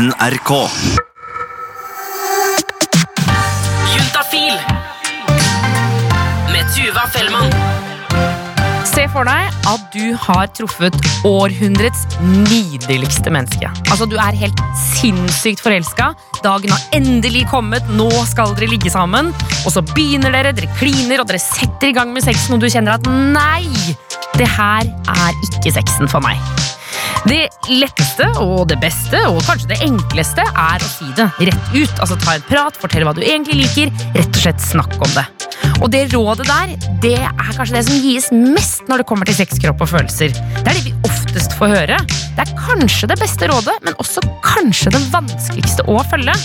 NRK. Juntafil med Tuva Fellmann. Se for deg at du har truffet århundrets nydeligste menneske. Altså, Du er helt sinnssykt forelska. Dagen har endelig kommet, nå skal dere ligge sammen. Og så begynner dere, dere kliner, og dere setter i gang med sexen, og du kjenner at nei, det her er ikke sexen for meg. Det letteste og det beste og kanskje det enkleste er å si det rett ut. Altså Ta en prat, fortelle hva du egentlig liker, rett og slett snakk om det. Og det rådet der, det er kanskje det som gis mest når det kommer til sex, kropp og følelser. Det er det vi oftest får høre. Det er kanskje det beste rådet, men også kanskje det vanskeligste å følge.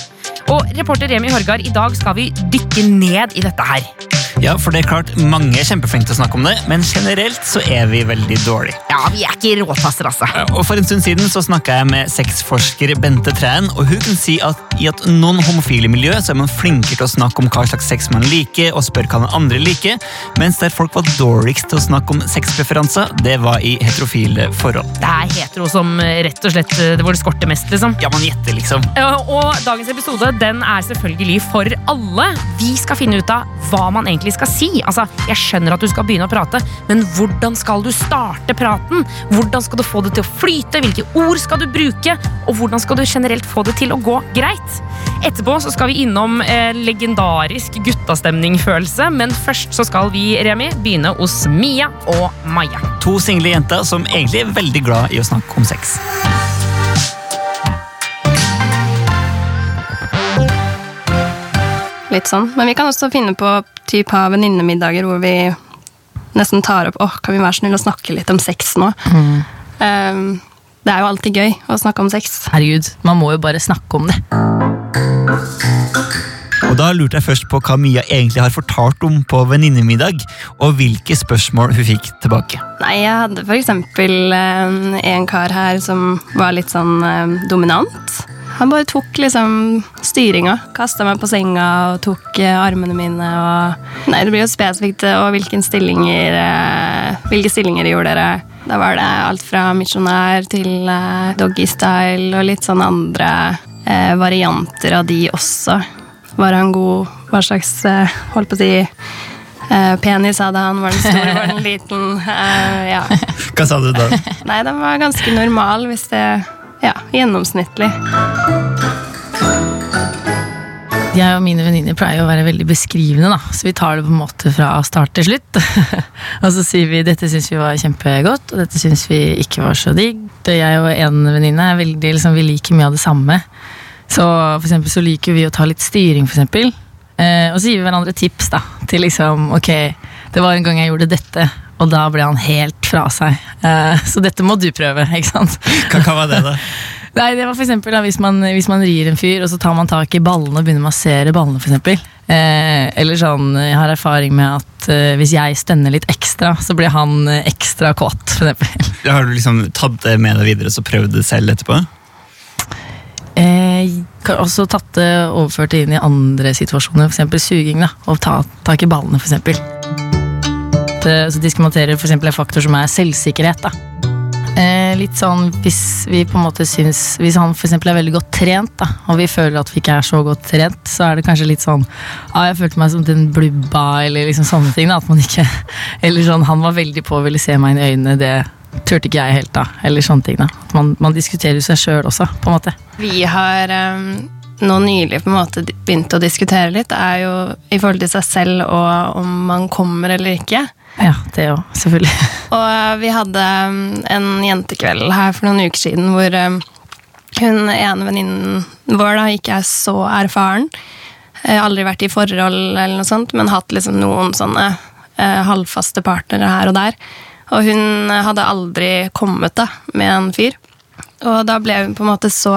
Og reporter Remi Horgard, i dag skal vi dykke ned i dette her. Ja, for det er klart Mange er kjempeflinke til å snakke om det, men generelt så er vi veldig dårlige. Ja, vi er ikke råtasser, altså. Og For en stund siden så snakka jeg med sexforsker Bente Træn, og hun kan si at i at noen homofile miljø så er man flinkere til å snakke om hva slags sex man liker, og spør hva den andre liker, mens der folk var dårligst til å snakke om sexpreferanser, det var i heterofile forhold. Det er hetero som eh, rett og slett det hvor det skorter mest, liksom. Ja, man gjetter, liksom. Og dagens episode den er selvfølgelig for alle. Vi skal finne ut av hva man egentlig skal si. Altså, Jeg skjønner at du skal begynne å prate, men hvordan skal du starte praten? Hvordan skal du få det til å flyte? Hvilke ord skal du bruke? Og hvordan skal du generelt få det til å gå greit? Etterpå så skal vi innom eh, legendarisk guttastemningfølelse, men først så skal vi, Remi, begynne hos Mia og Maja. To single jenter som egentlig er veldig glad i å snakke om sex. Litt sånn. Men vi kan også finne på typ ha venninnemiddager hvor vi nesten tar opp Åh, kan vi være snill å snakke litt om sex nå? Um, det er jo alltid gøy å snakke om sex. Herregud, man må jo bare snakke om det. Og Da lurte jeg først på hva Mia egentlig har fortalt om på venninnemiddag, og hvilke spørsmål hun fikk tilbake. Nei, jeg hadde for eksempel eh, en kar her som var litt sånn eh, dominant. Han bare tok liksom styringa. Kasta meg på senga og tok eh, armene mine og Nei, det blir jo spesifikt eh, og hvilke stillinger eh, Hvilke stillinger gjorde dere? Da var det alt fra misjonær til doggystyle og litt sånn andre eh, varianter av de også. Var han god? Hva slags eh, Holdt på å si eh, Penis hadde han? Var den stor? Var den liten? Eh, ja. Hva sa du da? Nei, den var ganske normal, hvis det Ja, gjennomsnittlig. Jeg og mine venninner pleier å være veldig beskrivende, da. så vi tar det på en måte fra start til slutt. og så sier vi dette syns vi var kjempegodt, og dette syns vi ikke var så digg. Jeg og en venninne er veldig, liksom, vi liker mye av det samme. Så for eksempel så liker vi å ta litt styring, for. Eh, og så gir vi hverandre tips da, til liksom ok, det var en gang jeg gjorde dette, og da ble han helt fra seg. Eh, så dette må du prøve, ikke sant? Hva, hva var det, da? Nei, det var for eksempel da, hvis man, hvis man rir en fyr, og så tar man tak i ballene og begynner å massere ballene, for eksempel. Eh, eller sånn, jeg har erfaring med at eh, hvis jeg stønner litt ekstra, så blir han eh, ekstra kåt, for eksempel. Har du liksom tatt det med deg videre og så prøvd det selv etterpå? Eh, også tatt det overført inn i andre situasjoner, eksempel suging, da, og ta tak i ballene. Det, så diskriminaterer for eksempel en faktor som er selvsikkerhet, da. Eh, litt sånn hvis vi på en måte syns Hvis han eksempel er veldig godt trent, da, og vi føler at vi ikke er så godt trent, så er det kanskje litt sånn Ja, jeg følte meg som den blubba, eller liksom sånne ting. da, at man ikke Eller sånn, han var veldig på og ville se meg inn i øynene, det turte ikke jeg helt, da. Eller sånne ting, da. At man, man diskuterer seg sjøl også, på en måte. Vi har um, nå nylig på en måte begynt å diskutere litt, er jo i forhold til seg selv og om man kommer eller ikke. Ja, det òg, selvfølgelig. Og uh, vi hadde um, en jentekveld her for noen uker siden hvor um, hun ene venninnen vår da ikke er så erfaren. Eh, aldri vært i forhold eller noe sånt, men hatt liksom noen sånne eh, halvfaste partnere her og der. Og hun hadde aldri kommet da med en fyr. Og da ble hun på en måte så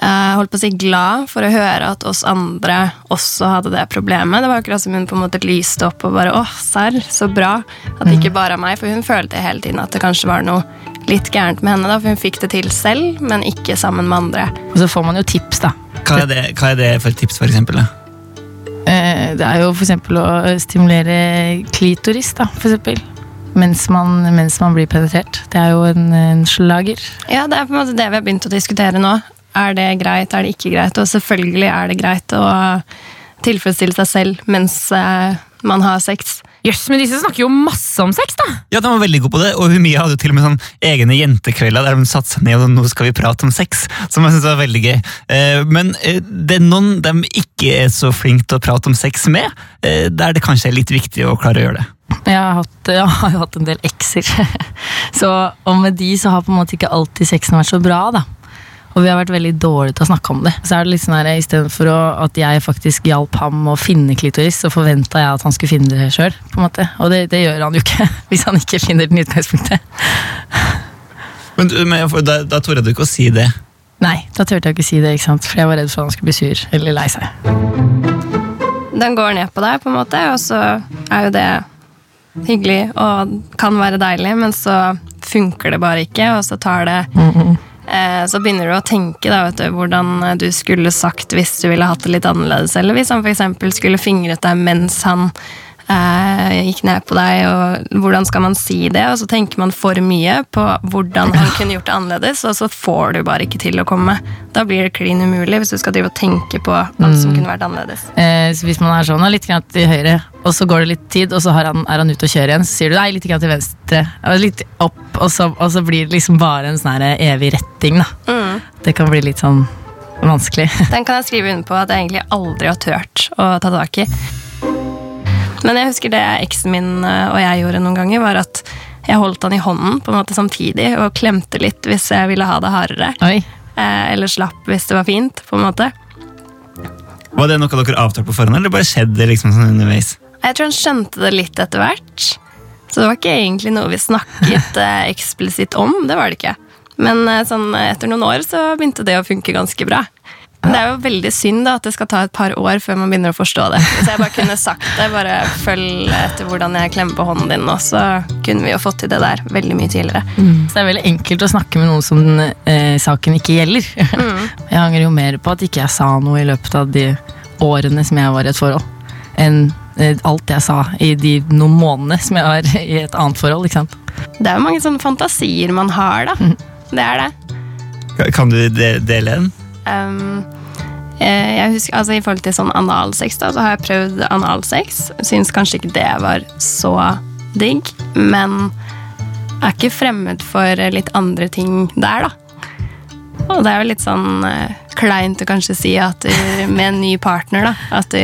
eh, holdt på å si glad for å høre at oss andre også hadde det problemet. Det var akkurat som hun på en måte lyste opp og bare åh, serr, så bra. At det ikke bare er meg. For hun følte hele tiden at det kanskje var noe litt gærent med henne. da, For hun fikk det til selv, men ikke sammen med andre. Og så får man jo tips, da. Hva er det, hva er det for et tips, for eksempel? Da? Eh, Det er jo for eksempel å stimulere klitoris, da, for eksempel. Mens man, mens man blir penetrert. Det er jo en, en slager. Ja, det er på en måte det vi har begynt å diskutere nå. Er det greit, er det ikke greit? Og selvfølgelig er det greit å tilfredsstille seg selv mens eh, man har sex. Jøss, men disse snakker jo masse om sex, da! Ja, De var veldig gode på det, og Humia hadde jo til og med sånn egne jentekvelder der de satte seg ned og nå skal vi prate om sex, som jeg synes var veldig gøy. Eh, Men eh, det er noen de ikke er så flinke til å prate om sex med, der det kanskje er litt viktig å klare å gjøre det. Jeg har, hatt, jeg har jo hatt en del ekser. Så, og med de så har på en måte ikke alltid sexen vært så bra, da. Og vi har vært veldig dårlige til å snakke om det. Så er det litt sånn her, Istedenfor at jeg faktisk hjalp ham å finne klitoris, så forventa jeg at han skulle finne det sjøl. Og det, det gjør han jo ikke, hvis han ikke finner den i utgangspunktet. Men, men da, da torde du ikke å si det. Nei, da turte jeg ikke si det, ikke sant? for jeg var redd for at han skulle bli sur eller lei seg. Den går ned på deg, på en måte, og så er jo det hyggelig og kan være deilig, men så funker det bare ikke, og så tar det eh, Så begynner du å tenke da, du, hvordan du skulle sagt hvis du ville hatt det litt annerledes, eller hvis han f.eks. skulle fingret deg mens han eh, gikk ned på deg, og hvordan skal man si det? Og så tenker man for mye på hvordan han kunne gjort det annerledes, og så får du bare ikke til å komme. Da blir det klin umulig hvis du skal drive og tenke på alt som kunne vært annerledes. Eh, så hvis man er sånn, litt grann til høyre, og så går det litt tid, og så har han, er han ute og kjører igjen, så sier du nei, litt grann til venstre, litt opp, og så, og så blir det liksom bare en sånn evig retting, da. Det kan bli litt sånn vanskelig. Den kan jeg skrive under på at jeg egentlig aldri har turt å ta tak i. Men jeg husker det eksen min eh, og jeg gjorde noen ganger, var at jeg holdt han i hånden på en måte samtidig og klemte litt hvis jeg ville ha det hardere. Oi. Eh, eller slapp hvis det var fint, på en måte. Var det noe dere avtalte på forhånd, eller bare skjedde liksom sånn underveis? Jeg tror han skjønte det litt etter hvert. Så det var ikke egentlig noe vi snakket eh, eksplisitt om. Det var det ikke. Men sånn, etter noen år så begynte det å funke ganske bra. Men Det er jo veldig synd da, at det skal ta et par år før man begynner å forstå det. Hvis jeg bare kunne sagt det, bare følg etter hvordan jeg klemmer på hånden din nå, så kunne vi jo fått til det der veldig mye tidligere. Så det er veldig enkelt å snakke med noen som eh, saken ikke gjelder. Jeg angrer jo mer på at ikke jeg sa noe i løpet av de årene som jeg var i et forhold, enn eh, alt jeg sa i de noen månedene som jeg var i et annet forhold. ikke sant? Det er jo mange sånne fantasier man har, da. Det er det. Kan du dele en? Um, jeg husker, altså I forhold til sånn analsex, da, så har jeg prøvd analsex. Syns kanskje ikke det var så digg, men er ikke fremmed for litt andre ting der, da. Og det er jo litt sånn uh, kleint å kanskje si at du, med en ny partner, da, at du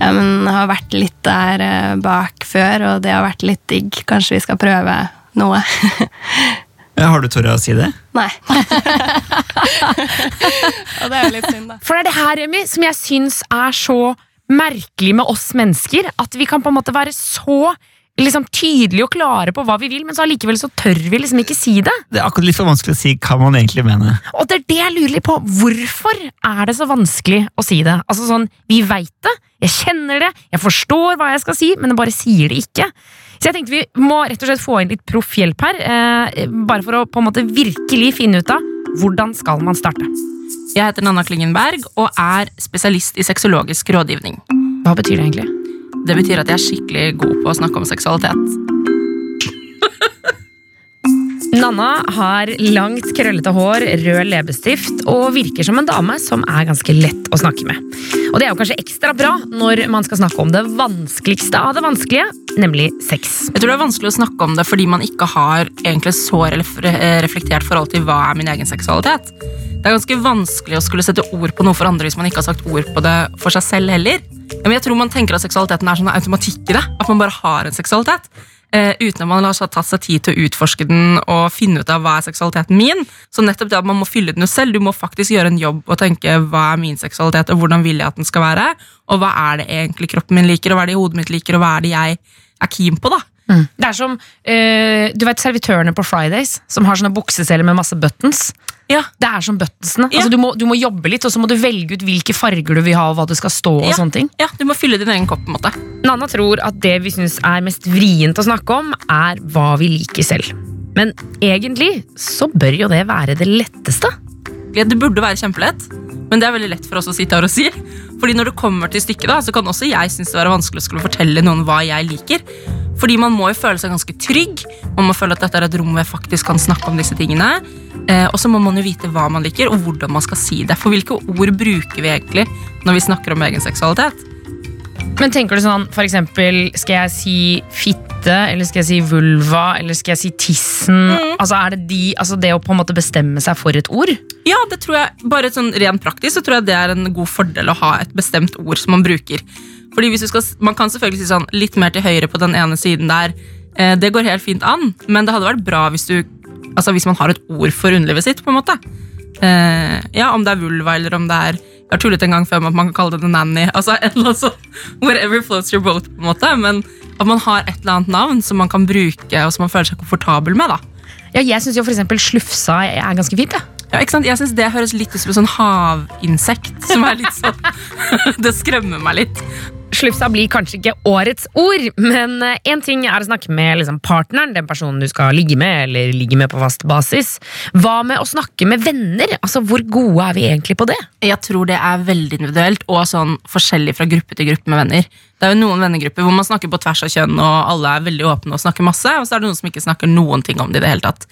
ja, men, har vært litt der uh, bak før, og det har vært litt digg. Kanskje vi skal prøve noe. Har du tort å si det? Nei. og det er jo litt synd, da. For det er det her, Emmy, som jeg syns er så merkelig med oss mennesker. At vi kan på en måte være så liksom, tydelige og klare på hva vi vil, men så allikevel så tør vi liksom ikke si det. Det er akkurat litt for vanskelig å si hva man egentlig mener. Og det er det jeg lurer litt på. Hvorfor er det så vanskelig å si det? Altså sånn, Vi veit det, jeg kjenner det, jeg forstår hva jeg skal si, men jeg bare sier det ikke. Så jeg tenkte vi må rett og slett få inn litt proffhjelp her, eh, bare for å på en måte virkelig finne ut av hvordan skal man starte. Jeg heter Nanna Klingenberg og er spesialist i sexologisk rådgivning. Hva betyr det egentlig? Det betyr at jeg er skikkelig god på å snakke om seksualitet. Nanna har langt, krøllete hår, rød leppestift og virker som en dame som er ganske lett å snakke med. Og det er jo kanskje ekstra bra når man skal snakke om det vanskeligste av det vanskelige, nemlig sex. Jeg tror det er vanskelig å snakke om det fordi man ikke har egentlig så reflektert forhold til hva er min egen seksualitet. Det er ganske vanskelig å skulle sette ord på noe for andre hvis man ikke har sagt ord på det for seg selv heller. Men jeg tror man tenker at seksualiteten er sånn automatikk i det. At man bare har en seksualitet. Eh, uten at man har tatt seg tid til å utforske den og finne ut av hva er seksualiteten min. Så nettopp det at man må fylle den jo selv. Du må faktisk gjøre en jobb og tenke hva er min seksualitet, og hvordan vil jeg at den skal være, og hva er det egentlig kroppen min liker, og hva er det hodet mitt liker, og hva er det jeg er keen på, da. Det er som eh, du vet servitørene på Fridays, som har sånne bukseseler med masse buttons. Ja. Det er som buttonsene. Ja. Altså, du, må, du må jobbe litt, og så må du velge ut hvilke farger du vil ha, og hva det skal stå. og Ja. sånne ting. Ja, du må fylle din egen kopp. på en måte. Nanna tror at det vi syns er mest vrient å snakke om, er hva vi liker selv. Men egentlig så bør jo det være det letteste. Det burde være kjempelett, men det er veldig lett for oss å sitte her og si. Fordi når det kommer til stykket, da, så kan også jeg synes det være vanskelig å skulle fortelle noen hva jeg liker. Fordi man må jo føle seg ganske trygg. Man må føle at dette er et rom hvor jeg faktisk kan snakke om disse tingene. Eh, og så må man jo vite hva man liker, og hvordan man skal si det. For hvilke ord bruker vi egentlig når vi snakker om egen seksualitet? Men tenker du sånn, for eksempel, skal jeg si fitte, eller skal jeg si vulva, eller skal jeg si tissen? Altså, er det, de, altså det å på en måte bestemme seg for et ord? Ja, det tror jeg, bare sånn rent praktisk så tror jeg det er en god fordel å ha et bestemt ord som man bruker. Fordi hvis du skal, Man kan selvfølgelig si sånn litt mer til høyre på den ene siden der. Eh, det går helt fint an, men det hadde vært bra hvis, du, altså hvis man har et ord for underlivet sitt. på en måte. Eh, ja, Om det er vulva eller om det er har tullet en gang før med at man kan kalle det en nanny. altså et eller annet sånt, Whatever floats your boat. på en måte, Men at man har et eller annet navn som man kan bruke og som man føler seg komfortabel med. da. Ja, jeg syns for eksempel slufsa er ganske fint. Ja. Ja, ikke sant? Jeg synes Det høres litt ut som en sånn havinsekt. som er litt sånn, Det skremmer meg litt. Slufsa blir kanskje ikke årets ord, men én ting er å snakke med liksom, partneren, den personen du skal ligge med, eller ligge med på fast basis. Hva med å snakke med venner? Altså, Hvor gode er vi egentlig på det? Jeg tror det er veldig individuelt og sånn forskjellig fra gruppe til gruppe med venner. Det er jo noen vennegrupper hvor man snakker på tvers av kjønn, og alle er veldig åpne og snakker masse, og så er det noen som ikke snakker noen ting om det i det hele tatt.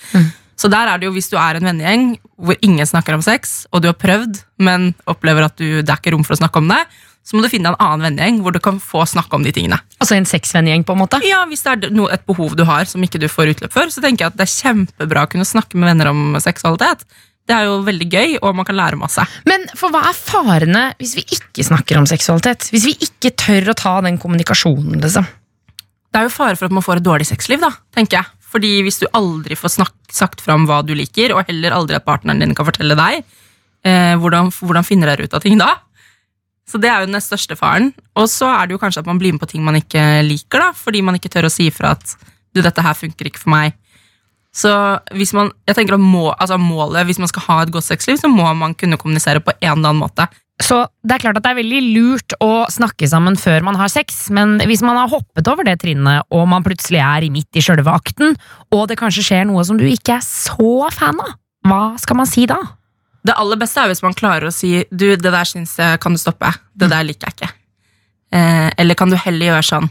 Så der er det jo, hvis du er en vennegjeng hvor ingen snakker om sex, og du har prøvd, men opplever at du, det er ikke rom for å snakke om det, så må du finne deg en annen vennegjeng hvor du kan få snakke om de tingene. Altså en sexvennegjeng, på en måte? Ja, Hvis det er et behov du har som ikke du får utløp for, så tenker jeg at det er kjempebra å kunne snakke med venner om seksualitet. Det er jo veldig gøy, og man kan lære masse. Men for hva er farene hvis vi ikke snakker om seksualitet? Hvis vi ikke tør å ta den kommunikasjonen, liksom? Det er jo fare for at man får et dårlig sexliv, da, tenker jeg. Fordi hvis du aldri får snak sagt fram hva du liker, og heller aldri at partneren din kan fortelle deg, eh, hvordan, hvordan finner dere ut av ting da? Så det er jo den største faren. Og så er det jo kanskje at man blir med på ting man ikke liker, da, fordi man ikke tør å si ifra at du, dette her funker ikke for meg. Så hvis man, jeg tenker at må, altså målet, hvis man skal ha et godt sexliv, så må man kunne kommunisere på en eller annen måte. Så det er klart at det er veldig lurt å snakke sammen før man har sex, men hvis man har hoppet over det trinnet, og man plutselig er midt i sjølve akten, og det kanskje skjer noe som du ikke er så fan av, hva skal man si da? Det aller beste er hvis man klarer å si du, det der syns jeg kan du stoppe. Det der liker jeg ikke. Eh, eller kan du heller gjøre sånn?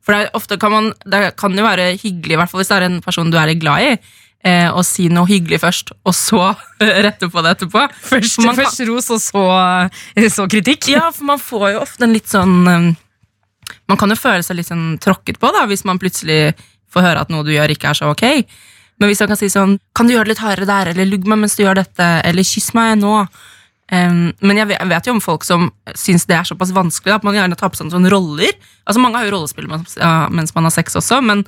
For det, ofte kan man, det kan jo være hyggelig, i hvert fall hvis det er en person du er litt glad i, eh, å si noe hyggelig først, og så rette på det etterpå. Først, kan- først ros, og så, så kritikk? Ja, for man får jo ofte en litt sånn um, Man kan jo føle seg litt sånn tråkket på da, hvis man plutselig får høre at noe du gjør, ikke er så ok. Men hvis man kan si sånn Kan du gjøre det litt hardere der, eller lugg meg mens du gjør dette, eller kyss meg nå. Men jeg vet, jo om folk som syns det er såpass vanskelig at man gjerne tar på seg sånne roller. Altså Mange har jo rollespill mens, ja, man har sex også, men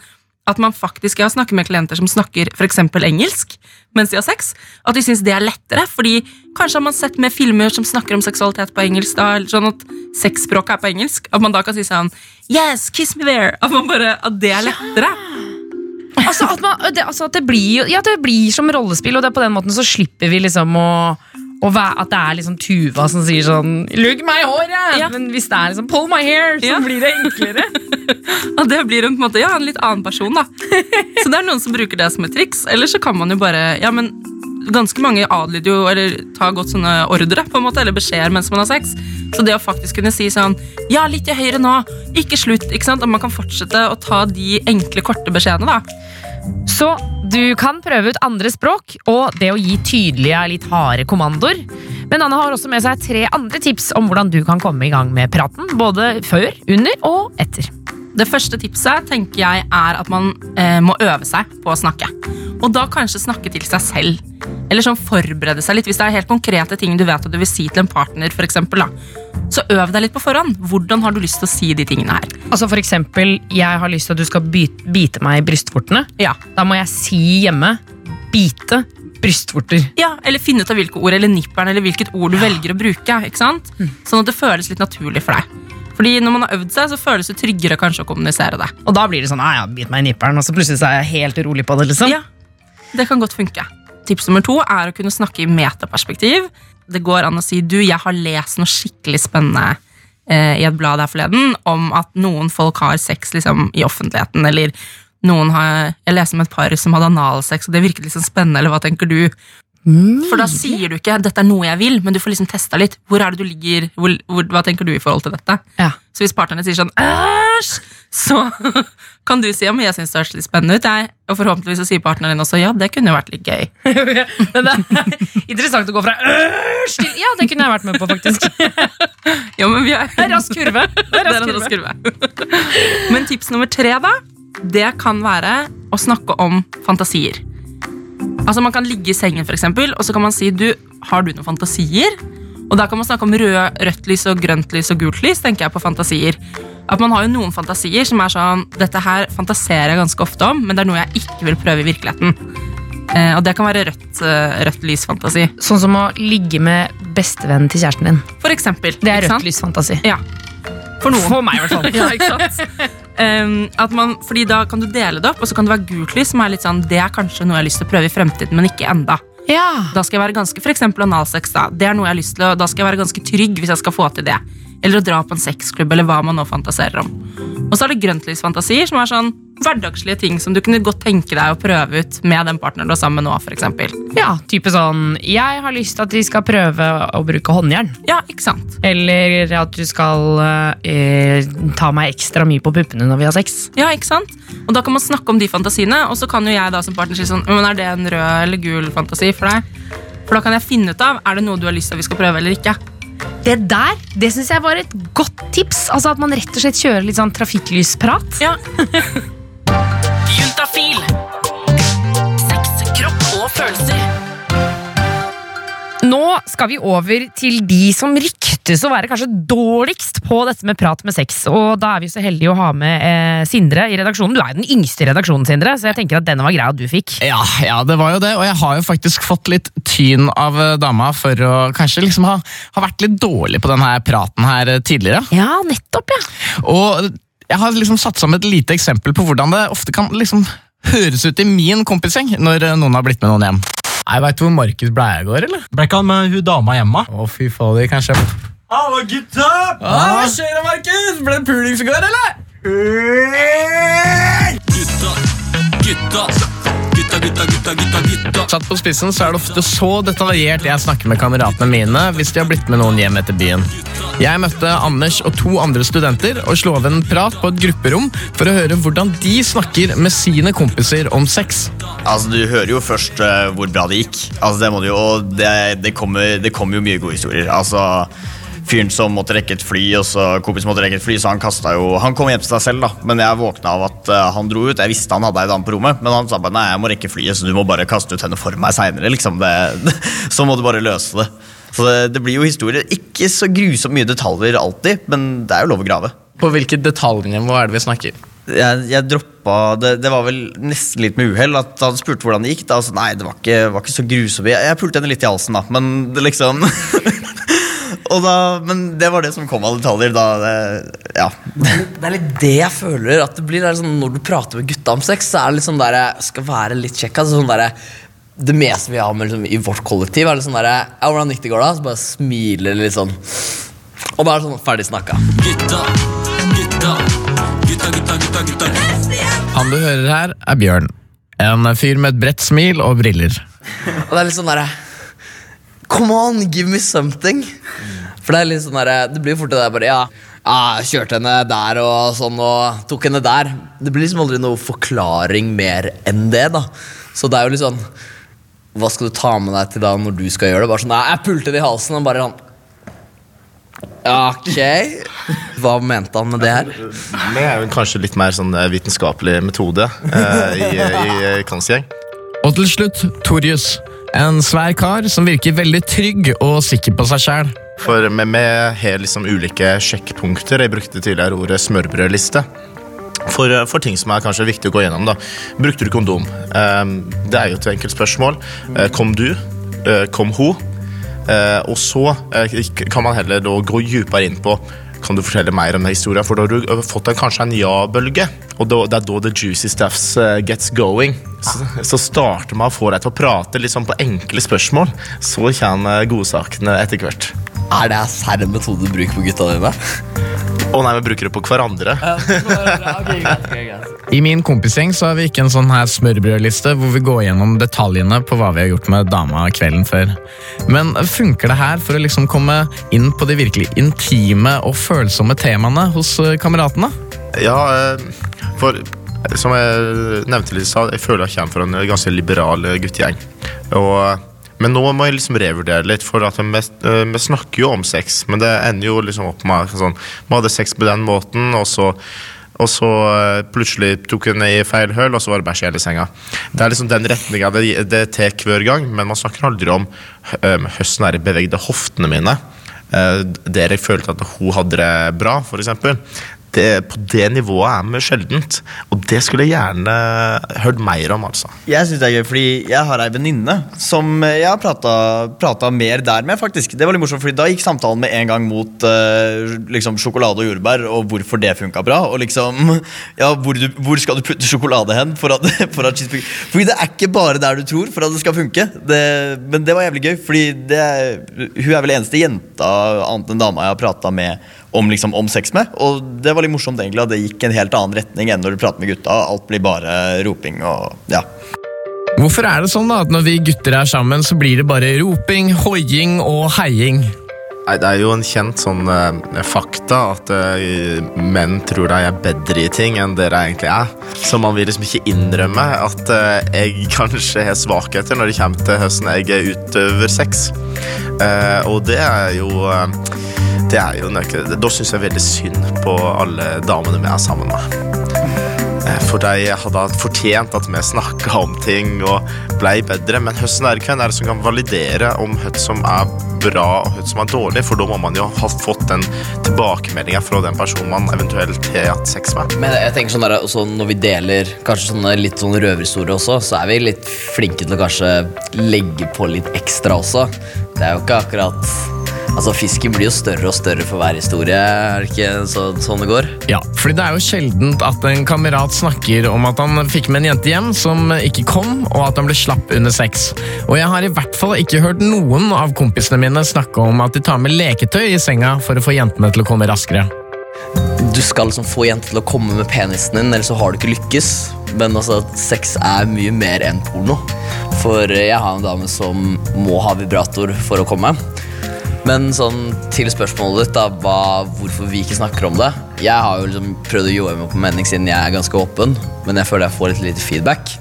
at man faktisk Jeg har snakket med klienter som snakker eksempel engelsk mens de har sex. At de syns det er lettere. Fordi kanskje har man sett med filmer som snakker om seksualitet på engelsk. Da, eller sånn at sexspråket er på engelsk. At man da kan si sånn Yes, kiss me there! At, bare, at det er lettere. Altså, at, man, det, altså at det, blir, ja, det blir som rollespill, og det er på den måten så slipper vi liksom å, og At det er liksom Tuva som sier sånn 'lugg meg i håret', Ja. men hvis det er liksom 'pull my hair', så Ja. blir det enklere. og det blir en, på en måte, ja, en litt annen person. da Så det er noen som bruker det som et triks. Eller så kan man jo bare Ja, men ganske mange adlyder jo, eller tar godt sånne ordre, på en måte, eller beskjeder mens man har sex. Så det å faktisk kunne si sånn Ja, litt til høyre nå, ikke slutt. ikke sant? At man kan fortsette å ta de enkle, korte beskjedene. da Så du kan prøve ut andre språk og det å gi tydelige, litt harde kommandoer. Men Anne har også med seg tre andre tips om hvordan du kan komme i gang med praten. Både før, under og etter. Det første tipset tenker jeg er at man eh, må øve seg på å snakke. Og da kanskje snakke til seg selv. Eller sånn forberede seg litt hvis det er helt konkrete ting du vet at du vil si til en partner. For eksempel, da. Så øv deg litt på forhånd. Hvordan har du lyst til å si de tingene her? Altså for eksempel, jeg har lyst til at du skal bite, bite meg i brystvortene. Ja. Da må jeg si hjemme 'bite brystvorter'. ja, Eller finne ut av hvilke ord eller nipperen eller hvilket ord du velger å bruke. ikke sant? Sånn at det føles litt naturlig for deg. Fordi når man har øvd seg, så føles det tryggere kanskje å kommunisere det. Og da blir det sånn 'ah, ja, bit meg i nipperen', og så plutselig så er jeg helt urolig på det. liksom. Ja, det kan godt funke. Tips nummer to er å kunne snakke i metaperspektiv. Det går an å si du, jeg har lest noe skikkelig spennende eh, i et blad her forleden om at noen folk har sex liksom, i offentligheten, eller noen har Jeg leste om et par som hadde analsex, og det virket sånn spennende, eller hva tenker du? For da sier du ikke 'dette er noe jeg vil', men du får liksom testa litt. Hvor er det du ligger? Hvor, hvor, hva tenker du i forhold til dette? Ja. Så hvis partneren sier sånn 'æsj', så kan du si 'ja, men jeg syns det høres litt spennende ut', jeg. Og forhåpentligvis så sier partneren din også 'ja, det kunne jo vært litt gøy'. Men det er interessant å gå fra 'æsj' til Ja, det kunne jeg vært med på, faktisk. Ja, men vi er, Det er rask kurve. Det er Det er rask kurve. kurve. Men tips nummer tre, da, det kan være å snakke om fantasier. Altså Man kan ligge i sengen, for eksempel, og så kan man si du, har du noen fantasier. Og Da kan man snakke om rød, rødt lys og grønt lys og gult lys. tenker jeg på fantasier. At Man har jo noen fantasier som er sånn Dette her fantaserer jeg ganske ofte om, men det er noe jeg ikke vil prøve i virkeligheten. Eh, og det kan være rødt, eh, rødt lys-fantasi. Sånn som å ligge med bestevennen til kjæresten din. For eksempel. Det er rødt lys-fantasi. Ja. For noen. For meg, i hvert fall. ja? Um, at man, fordi da kan du dele det opp, og så kan det være gult lys, som er litt sånn, det er kanskje noe jeg har lyst til å prøve i fremtiden, men ikke enda. Ja. Da skal jeg være ganske, for eksempel analsex, da. Det er noe jeg har lyst til, og da skal jeg være ganske trygg hvis jeg skal få til det. Eller å dra på en sexklubb, eller hva man nå fantaserer om. Og så er det grøntlysfantasier, som er sånn hverdagslige ting som du kunne godt tenke deg å prøve ut med den partneren du er sammen med nå, eksempel. ja, type sånn Jeg har lyst til at de skal prøve å bruke håndjern. Ja, ikke sant? Eller at du skal eh, ta meg ekstra mye på puppene når vi har sex. Ja, ikke sant? Og da kan man snakke om de fantasiene, og så kan jo jeg da som partner si sånn Men er det en rød eller gul fantasi for deg? For da kan jeg finne ut av er det noe du har lyst til at vi skal prøve eller ikke. Det der det syns jeg var et godt tips. Altså At man rett og slett kjører litt sånn trafikklysprat. Ja, Nå skal vi over til de som ryktes å være kanskje dårligst på dette med prat med sex. Og da er vi så heldige å ha med eh, Sindre i redaksjonen. Du er jo den yngste i redaksjonen, Sindre, så jeg tenker at denne var greia du fikk. Ja, ja, det var jo det, og jeg har jo faktisk fått litt tyn av eh, dama for å kanskje liksom ha, ha vært litt dårlig på denne praten her eh, tidligere. Ja, nettopp, ja. Og jeg har liksom satt sammen et lite eksempel på hvordan det ofte kan liksom høres ut i min kompisgjeng når eh, noen har blitt med noen hjem. Jeg vet hvor Markus ble i går, eller? Ble ikke han med hun dama hjemme? Å, fy fader, kanskje Hallo, gutta! Hva skjer da, Markus? Ble det pulings i går, eller? Gutta, gutta, gutta, gutta, gutta, gutta, gutta. Satt på spissen så er det ofte så detaljert jeg snakker med kameratene mine hvis de har blitt med noen hjem etter byen. Jeg møtte Anders og to andre studenter og slo av en prat på et grupperom for å høre hvordan de snakker med sine kompiser om sex. Altså, Du hører jo først uh, hvor bra det gikk. Altså, det må du jo, og det, det, kommer, det kommer jo mye gode historier. Altså, Fyren som måtte rekke et fly, og så kompisen måtte rekke et fly, så han kastet jo Han kom hjem til seg selv, da, men jeg våkna av at eh, han dro ut. Jeg visste han hadde ei dame på rommet, men han sa bare nei, jeg må rekke flyet, så du må bare kaste ut henne for meg seinere. Liksom. Det- så må du bare løse det. Så det, det blir jo historier. Ikke så grusomt mye detaljer alltid, men det er jo lov å grave. På hvilket detaljnivå er det vi snakker? jeg, jeg droppa det, det var vel nesten litt med uhell at han spurte hvordan det gikk. Da, altså, nei, det var ikke, var ikke så grusomt. Jeg, jeg pulte henne litt i halsen, da, men det liksom da, Men det var det som kom av detaljer. Da, det, ja. Det er litt det jeg føler. At det blir det er sånn, Når du prater med gutta om sex, så er det litt sånn der, skal være litt kjekk. Altså, sånn der, det meste vi har med liksom, i vårt kollektiv, er litt sånn der, ja, 'Hvordan gikk det går, da?' Så bare smiler litt sånn. Og da er det sånn ferdig snakka. Gutta, gutta, gutta, gutta, gutta, gutta. Han du hører her, er Bjørn. En fyr med et bredt smil og briller. Og det er litt sånn derre Come on, give me something. For det er litt sånn der, Det blir fort det der bare Ja, ja jeg kjørte henne der og sånn og tok henne der. Det blir liksom aldri noe forklaring mer enn det, da. Så det er jo litt sånn Hva skal du ta med deg til da når du skal gjøre det? Bare sånn Nei, jeg pulte det i halsen, og bare sånn Ok. Hva mente han med det her? Det er jo kanskje litt mer sånn eh, vitenskapelig metode eh, i, i, i Kansgjeng. Og til slutt Torjus. En svær kar som virker veldig trygg og sikker på seg sjæl. For vi vi har liksom ulike sjekkpunkter. Jeg brukte tidligere ordet smørbrødliste. For, for ting som er kanskje viktig å gå gjennom. da. Brukte du kondom? Eh, det er jo et enkelt spørsmål. Eh, kom du? Eh, kom hun? Eh, og så kan man heller gå dypere inn på kan du fortelle mer om den historien, for da har du eh, fått en, kanskje en ja-bølge. Og da, det er da the juicy stuffs eh, gets going. Så, så starter man å få deg til å prate liksom på enkle spørsmål. Så kommer godsakene etter hvert. Er det serr metode du bruker på gutta dine? Å nei, vi bruker det på hverandre. I min kompisgjeng så har vi ikke en sånn her smørbrødliste hvor vi går gjennom detaljene på hva vi har gjort med dama kvelden før. Men funker det her for å liksom komme inn på de virkelig intime og følsomme temaene hos eh, kameratene? Ja, eh, for som jeg nevnte litt jeg føler jeg kommer fra en ganske liberal eh, guttegjeng. Og, men nå må jeg liksom revurdere litt, for at vi, vi snakker jo om sex, men det ender jo liksom opp med sånn Vi hadde sex på den måten, og så og så eh, plutselig tok hun i feil høl, og så var det bæsj i hele senga. Det er liksom den retninga det, det tar hver gang, men man snakker aldri om høsten er bevegde hoftene mine. Uh, der jeg følte at hun hadde det bra, f.eks. Det, på det nivået er vi sjeldent. Og det skulle jeg gjerne hørt mer om, altså. Jeg synes det er gøy, fordi jeg har ei venninne som jeg har prata mer der med. faktisk Det var litt morsomt, fordi Da gikk samtalen med en gang mot uh, liksom sjokolade og jordbær, og hvorfor det funka bra. Og liksom, ja, hvor, du, hvor, skal du putte sjokolade hen? For at, for at Fordi det er ikke bare der du tror for at det skal funke. Det, men det var jævlig gøy, fordi det, hun er vel eneste jenta annet enn dama jeg har prata med om, liksom, om sex med. Og det var litt morsomt egentlig at det gikk en helt annen retning enn når du prater med gutta. Alt blir bare roping og ja. Hvorfor er det sånn da, at når vi gutter er sammen, så blir det bare roping, hoiing og heiing? Nei, Det er jo en kjent sånn uh, fakta at uh, menn tror de er bedre i ting enn dere egentlig er. Så man vil liksom ikke innrømme at uh, jeg kanskje har svakheter når det kommer til høsten jeg utøver sex. og det er jo det er jo det Da syns jeg veldig synd på alle damene vi er sammen med. Eh, for de hadde fortjent at vi snakka om ting og blei bedre. Men høsten er hvem er det som kan validere om hva som er bra og hva som er dårlig? For da må man jo ha fått den tilbakemeldinga fra den personen man eventuelt har hatt sex med. Men jeg tenker sånn der, også Når vi deler kanskje sånne litt sånn røverhistorier også, så er vi litt flinke til å kanskje legge på litt ekstra også. Det er jo ikke akkurat Altså, Fisken blir jo større og større for hver historie. Er det ikke så, sånn det går? Ja, fordi det er jo sjeldent at en kamerat snakker om at han fikk med en jente hjem som ikke kom, og at han ble slapp under sex. Og jeg har i hvert fall ikke hørt noen av kompisene mine snakke om at de tar med leketøy i senga for å få jentene til å komme raskere. Du skal liksom få jenter til å komme med penisen din, ellers så har du ikke lykkes. Men altså, sex er mye mer enn porno. For jeg har en dame som må ha vibrator for å komme. Men sånn, til spørsmålet ditt, da, hva, hvorfor vi ikke snakker om det. Jeg har jo liksom prøvd å gjøre meg på mening siden jeg er ganske åpen, men jeg føler jeg får litt lite feedback.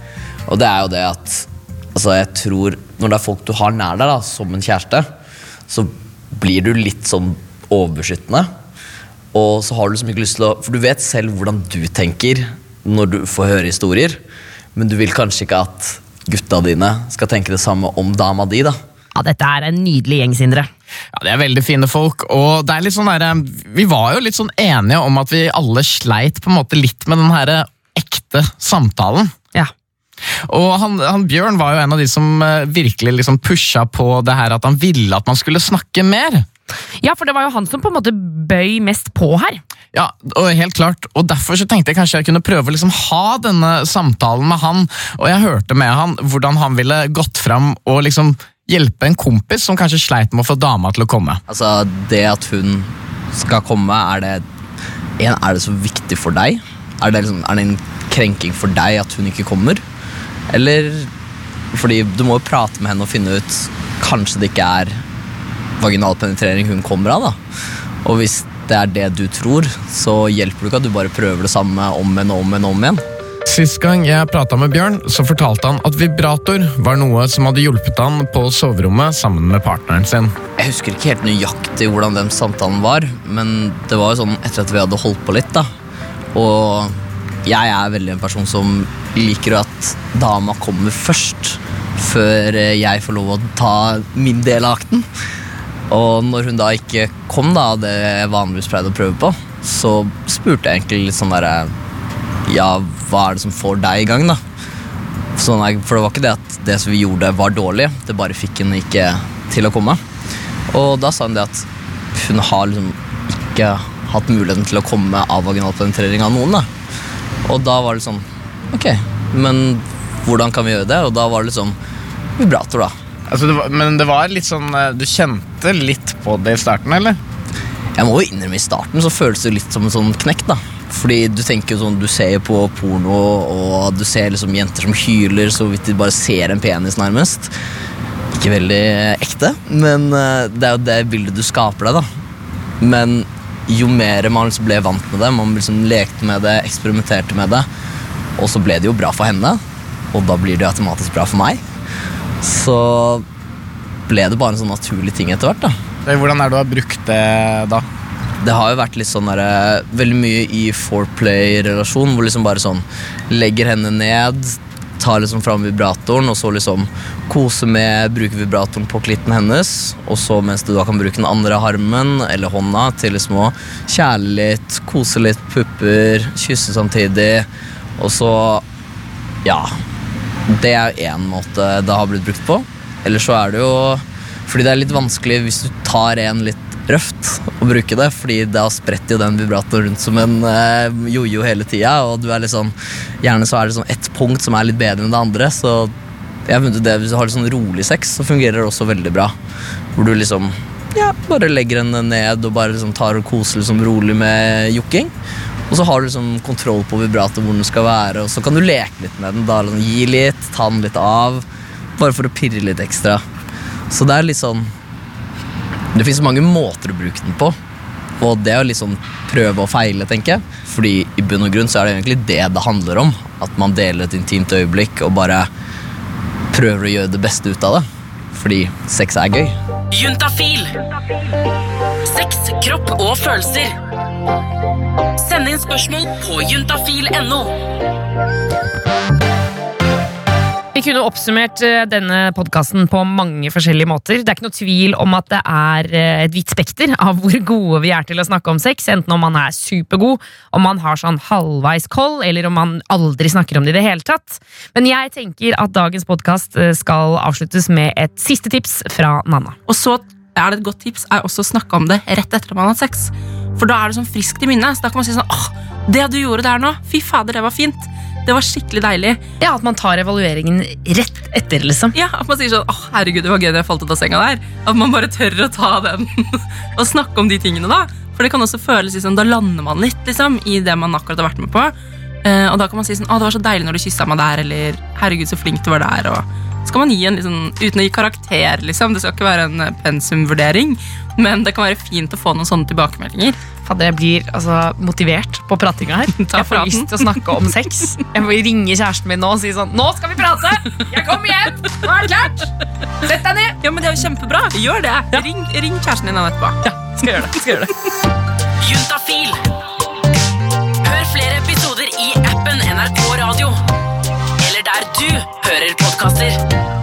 Og det er jo det at altså jeg tror Når det er folk du har nær deg, da, som en kjæreste, så blir du litt sånn overbeskyttende. Og så har du liksom ikke lyst til å For du vet selv hvordan du tenker når du får høre historier, men du vil kanskje ikke at gutta dine skal tenke det samme om dama di. da ja, Dette er en nydelig gjeng, Sindre. Ja, De er veldig fine folk. og det er litt sånn der, Vi var jo litt sånn enige om at vi alle sleit på en måte litt med den her ekte samtalen. Ja. Og han, han, Bjørn var jo en av de som eh, virkelig liksom pusha på det her at han ville at man skulle snakke mer. Ja, for det var jo han som på en måte bøy mest på her. Ja, og helt klart. Og Derfor så tenkte jeg kanskje jeg kunne prøve å liksom ha denne samtalen med han. Og jeg hørte med han hvordan han ville gått fram og liksom hjelpe en kompis som kanskje sleit med å få dama til å komme? Altså, Det at hun skal komme, er det, en, er det så viktig for deg? Er det, liksom, er det en krenking for deg at hun ikke kommer? Eller fordi du må jo prate med henne og finne ut Kanskje det ikke er vaginal penetrering hun kommer av. da. Og hvis det er det du tror, så hjelper det ikke at du bare prøver det samme om igjen og om igjen. om igjen. Sist gang jeg prata med Bjørn, så fortalte han at vibrator var noe som hadde hjulpet han på soverommet sammen med partneren sin. Jeg husker ikke helt nøyaktig hvordan den samtalen var, men det var jo sånn etter at vi hadde holdt på litt, da. Og jeg er veldig en person som liker at dama kommer først, før jeg får lov å ta min del av akten. Og når hun da ikke kom, da, det jeg vanligvis pleide å prøve på, så spurte jeg egentlig litt sånn derre ja, hva er det som får deg i gang, da? Sånn, for det var ikke det at det som vi gjorde, var dårlig, det bare fikk henne ikke til å komme. Og da sa hun det at hun har liksom ikke hatt muligheten til å komme av vaginal penetrering av noen. da. Og da var det sånn Ok, men hvordan kan vi gjøre det? Og da var det liksom vibrator, da. Altså, det var, men det var litt sånn eh, Du kjente litt på det i starten, eller? Jeg må jo innrømme I starten så føles det litt som en sånn knekk. da Fordi du tenker jo sånn, du ser jo på porno, og du ser liksom jenter som hyler så vidt de bare ser en penis, nærmest. Ikke veldig ekte, men eh, det er jo det bildet du skaper deg, da. Men jo mer man liksom ble vant med det, man liksom lekte med det, eksperimenterte med det, og så ble det jo bra for henne, og da blir det jo automatisk bra for meg. Så ble det bare en sånn naturlig ting etter hvert, da. Hvordan er det du har brukt det da? Det har jo vært litt sånn der, veldig mye i foreplay-relasjon, hvor liksom bare sånn legger henne ned, tar liksom fram vibratoren, og så liksom kose med, bruke vibratoren på klitten hennes, og så mens du da kan bruke den andre armen eller hånda til liksom å kjæle litt, kose litt pupper, kysse samtidig, og så ja. Det er én måte det har blitt brukt på. Eller så er det jo Fordi det er litt vanskelig hvis du tar en litt røft å bruke det, fordi da spretter jo den vibratoren rundt som en eh, jojo hele tida, og du er litt sånn Gjerne så er det sånn ett punkt som er litt bedre enn det andre, så jeg funnet det Hvis du har litt sånn rolig sex, så fungerer det også veldig bra. Hvor du liksom ja, bare legger henne ned og bare liksom tar og koser liksom rolig med jokking. Og så har du liksom kontroll på vibrator hvor den skal være, og så kan du leke litt med den. da Gi litt, ta den litt av, bare for å pirre litt ekstra. Så det er litt sånn Det fins mange måter å bruke den på, og det å liksom sånn prøve og feile, tenker jeg. Fordi i bunn og grunn så er det egentlig det det handler om. At man deler et intimt øyeblikk og bare prøver å gjøre det beste ut av det. Fordi sex er gøy. Juntafil. Sex, kropp og følelser. Send inn spørsmål på juntafil.no. Kunne oppsummert eh, denne podkasten på mange forskjellige måter. Det er ikke noe tvil om at det er eh, et vidt spekter av hvor gode vi er til å snakke om sex. Enten om man er supergod, om man har sånn halvveis koll, eller om man aldri snakker om det i det hele tatt. Men jeg tenker at dagens podkast skal avsluttes med et siste tips fra Nanna. Og så er det et godt tips er også å snakke om det rett etter at man har hatt sex. For da er det sånn friskt i minnet. Så da kan man si sånn åh, det du gjorde der nå, fy fader, det var fint. Det var skikkelig deilig. Ja, At man tar evalueringen rett etter, liksom. Ja, At man sier sånn åh, herregud, det var gøy da jeg falt ut av senga der. At man bare tør å ta den og snakke om de tingene da. For det kan også føles liksom, da lander man litt liksom, i det man akkurat har vært med på. Eh, og da kan man si sånn å, det var så deilig når du kyssa meg der, eller herregud, så flink du var der. og skal man gi en liksom, uten å gi karakter, liksom. Det skal ikke være en eh, pensumvurdering, men det kan være fint å få noen sånne tilbakemeldinger. Fader, jeg blir altså, motivert på pratinga her. Ta Jeg får praten. lyst til å snakke om sex. Jeg må ringe kjæresten min nå og si sånn Nå skal vi prate! Jeg kommer hjem! Nå er det klart! Sett deg ned! Ja, men Det er jo kjempebra. Gjør det. Ring, ring kjæresten din etterpå. Ja, skal gjøre det. Skal gjøre det. Juntafil. Hør flere episoder i appen NRK Radio der du hører podkaster.